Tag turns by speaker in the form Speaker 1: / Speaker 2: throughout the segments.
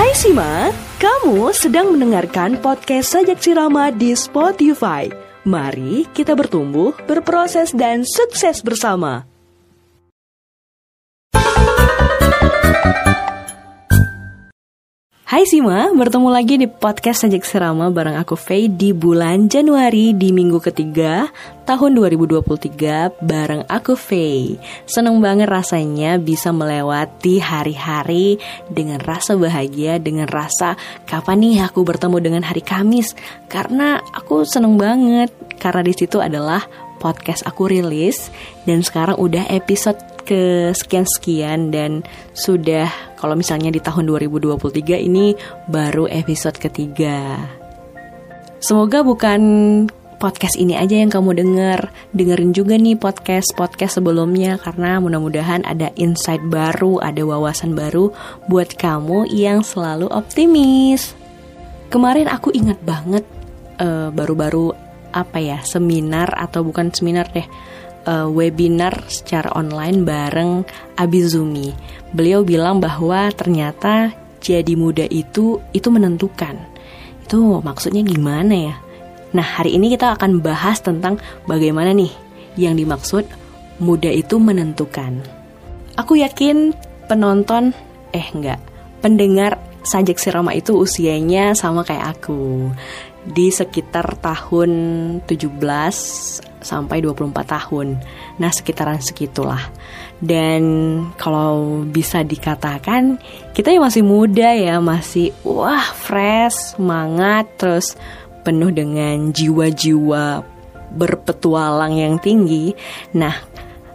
Speaker 1: Hai Sima, kamu sedang mendengarkan podcast Sajak Sirama di Spotify. Mari kita bertumbuh, berproses, dan sukses bersama. Hai Sima, bertemu lagi di podcast Sajak Serama bareng aku Faye di bulan Januari di minggu ketiga tahun 2023 bareng aku Faye. Seneng banget rasanya bisa melewati hari-hari dengan rasa bahagia, dengan rasa kapan nih aku bertemu dengan hari Kamis. Karena aku seneng banget, karena di situ adalah podcast aku rilis dan sekarang udah episode ke sekian-sekian dan sudah kalau misalnya di tahun 2023 ini baru episode ketiga. Semoga bukan podcast ini aja yang kamu denger Dengerin juga nih podcast-podcast sebelumnya Karena mudah-mudahan ada insight baru, ada wawasan baru Buat kamu yang selalu optimis Kemarin aku ingat banget uh, Baru-baru apa ya, seminar atau bukan seminar deh uh, webinar secara online bareng Abizumi. Beliau bilang bahwa ternyata jadi muda itu itu menentukan. Itu maksudnya gimana ya? Nah, hari ini kita akan bahas tentang bagaimana nih yang dimaksud muda itu menentukan. Aku yakin penonton eh enggak, pendengar Sajak Sirama itu usianya sama kayak aku di sekitar tahun 17 sampai 24 tahun. Nah, sekitaran segitulah. Dan kalau bisa dikatakan kita yang masih muda ya, masih wah fresh, semangat, terus penuh dengan jiwa-jiwa berpetualang yang tinggi. Nah,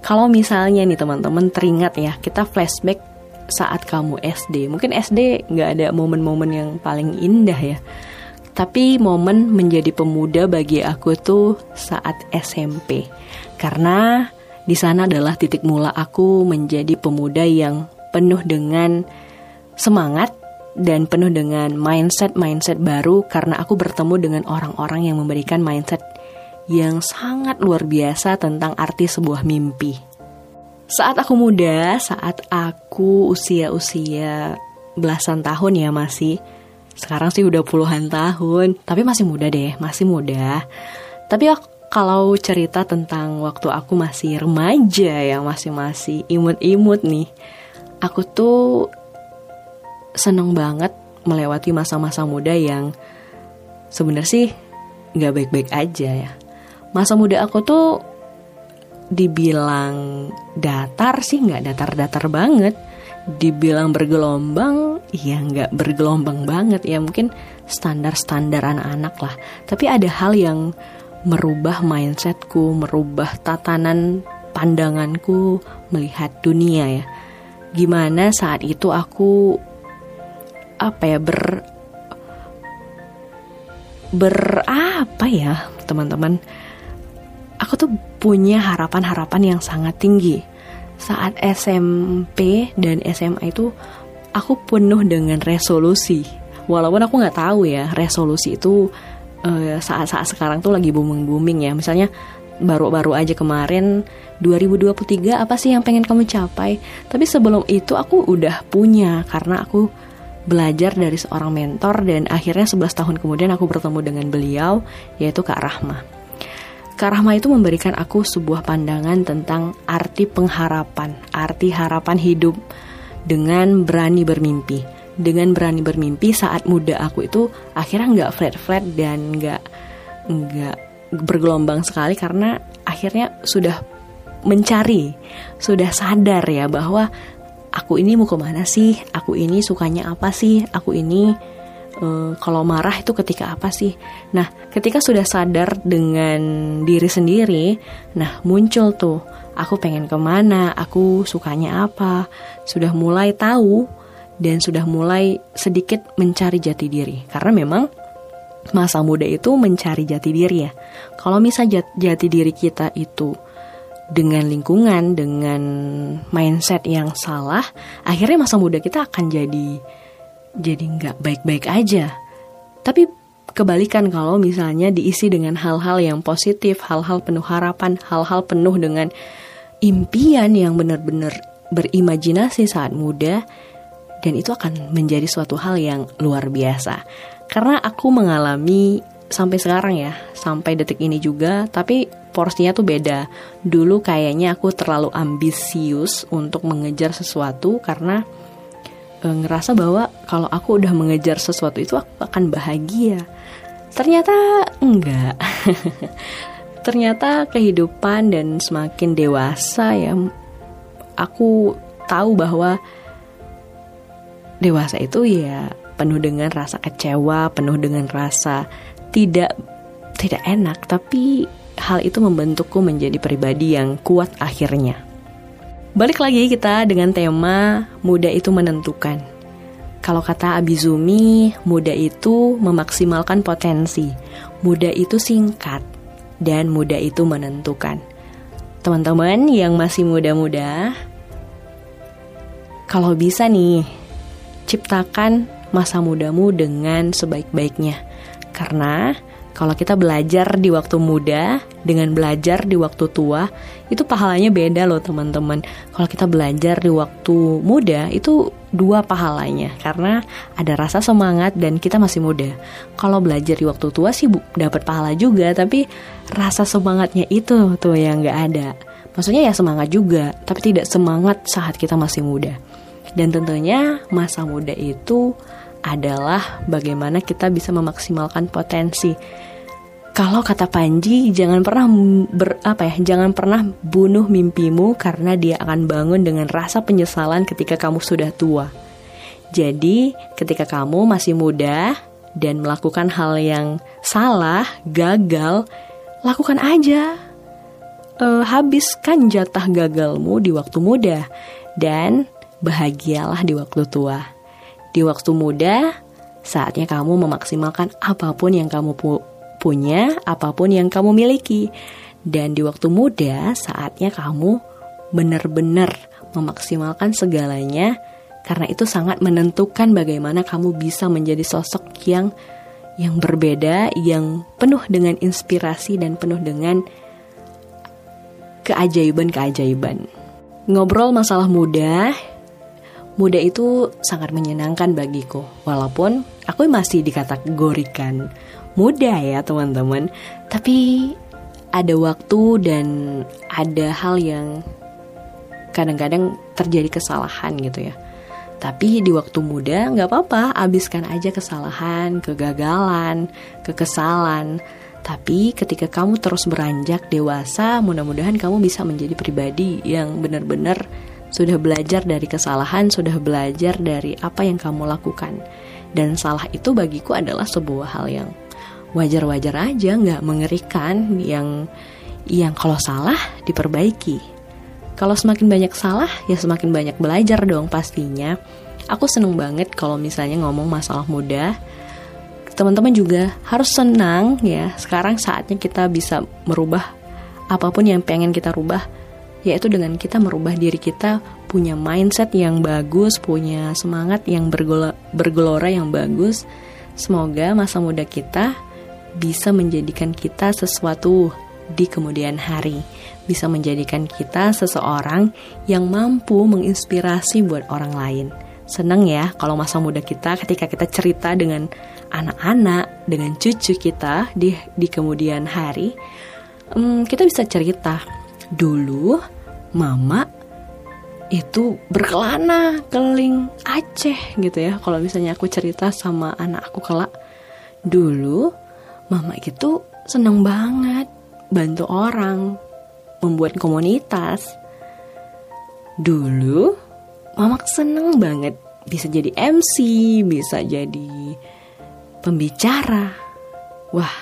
Speaker 1: kalau misalnya nih teman-teman teringat ya, kita flashback saat kamu SD. Mungkin SD nggak ada momen-momen yang paling indah ya tapi momen menjadi pemuda bagi aku tuh saat SMP. Karena di sana adalah titik mula aku menjadi pemuda yang penuh dengan semangat dan penuh dengan mindset-mindset baru karena aku bertemu dengan orang-orang yang memberikan mindset yang sangat luar biasa tentang arti sebuah mimpi. Saat aku muda, saat aku usia-usia belasan tahun ya masih, sekarang sih udah puluhan tahun, tapi masih muda deh, masih muda. Tapi kalau cerita tentang waktu aku masih remaja ya, masih masih imut-imut nih, aku tuh seneng banget melewati masa-masa muda yang sebenarnya sih nggak baik-baik aja ya. Masa muda aku tuh dibilang datar sih nggak datar-datar banget dibilang bergelombang ya nggak bergelombang banget ya mungkin standar-standar anak-anak lah. Tapi ada hal yang merubah mindsetku merubah tatanan pandanganku melihat dunia ya. Gimana saat itu aku apa ya ber ber apa ya teman-teman? Aku tuh punya harapan-harapan yang sangat tinggi saat SMP dan SMA itu aku penuh dengan resolusi. Walaupun aku nggak tahu ya resolusi itu eh, saat-saat sekarang tuh lagi booming booming ya. Misalnya baru-baru aja kemarin 2023 apa sih yang pengen kamu capai? Tapi sebelum itu aku udah punya karena aku belajar dari seorang mentor dan akhirnya 11 tahun kemudian aku bertemu dengan beliau yaitu Kak Rahma. Kak Rahma itu memberikan aku sebuah pandangan tentang arti pengharapan, arti harapan hidup dengan berani bermimpi. Dengan berani bermimpi saat muda aku itu akhirnya nggak flat-flat dan nggak nggak bergelombang sekali karena akhirnya sudah mencari, sudah sadar ya bahwa aku ini mau ke mana sih, aku ini sukanya apa sih, aku ini uh, kalau marah itu ketika apa sih? Nah, ketika sudah sadar dengan diri sendiri, nah muncul tuh aku pengen ke mana, aku sukanya apa, sudah mulai tahu dan sudah mulai sedikit mencari jati diri. Karena memang masa muda itu mencari jati diri ya. Kalau misalnya jati diri kita itu dengan lingkungan, dengan mindset yang salah, akhirnya masa muda kita akan jadi jadi nggak baik-baik aja. Tapi kebalikan kalau misalnya diisi dengan hal-hal yang positif, hal-hal penuh harapan, hal-hal penuh dengan impian yang benar-benar berimajinasi saat muda, dan itu akan menjadi suatu hal yang luar biasa. Karena aku mengalami sampai sekarang ya, sampai detik ini juga, tapi porsinya tuh beda. Dulu kayaknya aku terlalu ambisius untuk mengejar sesuatu karena e, ngerasa bahwa kalau aku udah mengejar sesuatu itu aku akan bahagia. Ternyata enggak. Ternyata kehidupan dan semakin dewasa ya aku tahu bahwa dewasa itu ya penuh dengan rasa kecewa, penuh dengan rasa tidak tidak enak, tapi hal itu membentukku menjadi pribadi yang kuat akhirnya. Balik lagi kita dengan tema muda itu menentukan. Kalau kata Abizumi, muda itu memaksimalkan potensi, muda itu singkat, dan muda itu menentukan. Teman-teman yang masih muda-muda, kalau bisa nih, ciptakan masa mudamu dengan sebaik-baiknya. Karena kalau kita belajar di waktu muda dengan belajar di waktu tua, itu pahalanya beda loh teman-teman. Kalau kita belajar di waktu muda itu dua pahalanya karena ada rasa semangat dan kita masih muda. Kalau belajar di waktu tua sih dapat pahala juga, tapi rasa semangatnya itu tuh yang nggak ada. Maksudnya ya semangat juga, tapi tidak semangat saat kita masih muda. Dan tentunya masa muda itu adalah bagaimana kita bisa memaksimalkan potensi. Kalau kata Panji, jangan pernah ber, apa ya, jangan pernah bunuh mimpimu karena dia akan bangun dengan rasa penyesalan ketika kamu sudah tua. Jadi, ketika kamu masih muda dan melakukan hal yang salah, gagal, lakukan aja uh, habiskan jatah gagalmu di waktu muda dan bahagialah di waktu tua. Di waktu muda, saatnya kamu memaksimalkan apa pun yang kamu pu punya, apa pun yang kamu miliki. Dan di waktu muda, saatnya kamu benar-benar memaksimalkan segalanya karena itu sangat menentukan bagaimana kamu bisa menjadi sosok yang yang berbeda, yang penuh dengan inspirasi dan penuh dengan keajaiban-keajaiban. Ngobrol masalah muda, muda itu sangat menyenangkan bagiku. Walaupun aku masih dikategorikan muda ya teman-teman. Tapi ada waktu dan ada hal yang kadang-kadang terjadi kesalahan gitu ya. Tapi di waktu muda nggak apa-apa, abiskan aja kesalahan, kegagalan, kekesalan. Tapi ketika kamu terus beranjak dewasa, mudah-mudahan kamu bisa menjadi pribadi yang benar-benar sudah belajar dari kesalahan, sudah belajar dari apa yang kamu lakukan. Dan salah itu bagiku adalah sebuah hal yang wajar-wajar aja, nggak mengerikan, yang yang kalau salah diperbaiki. Kalau semakin banyak salah, ya semakin banyak belajar dong pastinya. Aku seneng banget kalau misalnya ngomong masalah mudah, teman-teman juga harus senang ya. Sekarang saatnya kita bisa merubah apa pun yang pengen kita rubah yaitu dengan kita merubah diri kita punya mindset yang bagus, punya semangat yang bergelora, bergelora yang bagus. Semoga masa muda kita bisa menjadikan kita sesuatu di kemudian hari, bisa menjadikan kita seseorang yang mampu menginspirasi buat orang lain. Senang ya kalau masa muda kita ketika kita cerita dengan anak-anak, dengan cucu kita di di kemudian hari, um, kita bisa cerita dulu mama itu berkelana keliling Aceh gitu ya. Kalau misalnya aku cerita sama anak aku kelak dulu mama itu seneng banget bantu orang, membuat komunitas. Dulu mama seneng banget bisa jadi MC, bisa jadi pembicara. Wah,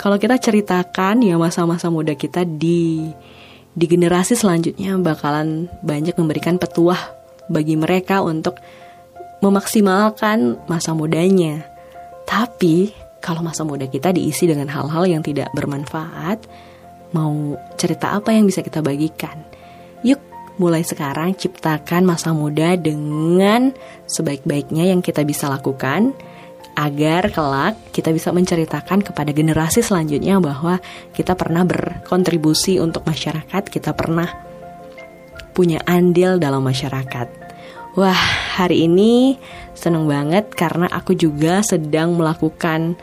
Speaker 1: kalau kita ceritakan ya masa-masa muda kita di di generasi selanjutnya bakalan banyak memberikan petuah bagi mereka untuk memaksimalkan masa mudanya. Tapi kalau masa muda kita diisi dengan hal-hal yang tidak bermanfaat, mau cerita apa yang bisa kita bagikan? Yuk, mulai sekarang ciptakan masa muda dengan sebaik-baiknya yang kita bisa lakukan agar kelak kita bisa menceritakan kepada generasi selanjutnya bahwa kita pernah berkontribusi untuk masyarakat, kita pernah punya andil dalam masyarakat. Wah, hari ini seneng banget karena aku juga sedang melakukan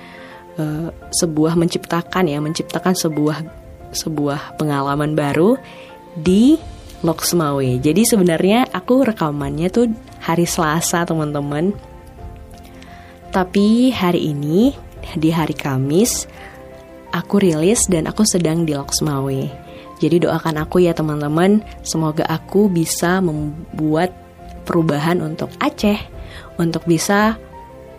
Speaker 1: uh, sebuah menciptakan ya, menciptakan sebuah sebuah pengalaman baru di Loksmawe. Jadi sebenarnya aku rekamannya tuh hari Selasa, teman-teman. Tapi hari ini di hari Kamis aku rilis dan aku sedang di Loksmawe. Jadi doakan aku ya teman-teman, semoga aku bisa membuat perubahan untuk Aceh untuk bisa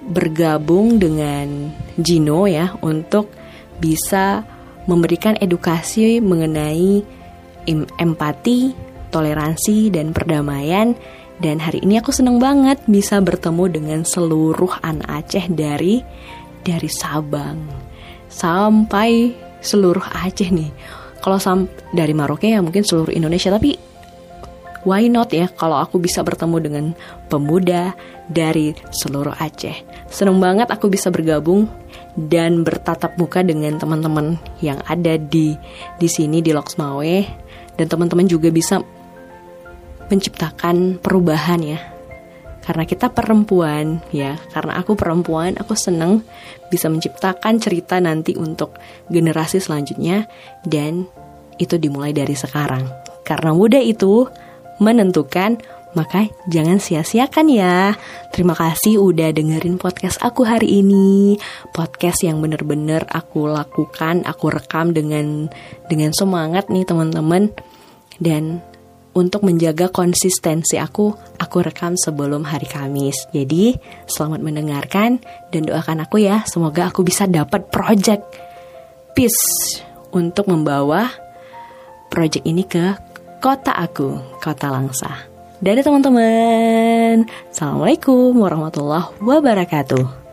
Speaker 1: bergabung dengan Jino ya untuk bisa memberikan edukasi mengenai empati, toleransi dan perdamaian dan hari ini aku seneng banget bisa bertemu dengan seluruh anak Aceh dari dari Sabang sampai seluruh Aceh nih. Kalau sam dari Maroke ya mungkin seluruh Indonesia tapi why not ya kalau aku bisa bertemu dengan pemuda dari seluruh Aceh. Seneng banget aku bisa bergabung dan bertatap muka dengan teman-teman yang ada di di sini di Loksmawe dan teman-teman juga bisa menciptakan perubahan ya. Karena kita perempuan ya, karena aku perempuan, aku seneng bisa menciptakan cerita nanti untuk generasi selanjutnya dan itu dimulai dari sekarang. Karena muda itu menentukan, maka jangan sia-siakan ya. Terima kasih udah dengerin podcast aku hari ini. Podcast yang bener-bener aku lakukan, aku rekam dengan dengan semangat nih teman-teman. Dan untuk menjaga konsistensi aku, aku rekam sebelum hari Kamis. Jadi, selamat mendengarkan dan doakan aku ya, semoga aku bisa dapat project peace untuk membawa project ini ke kota aku, kota Langsa. Dadah teman-teman. Assalamualaikum warahmatullahi wabarakatuh.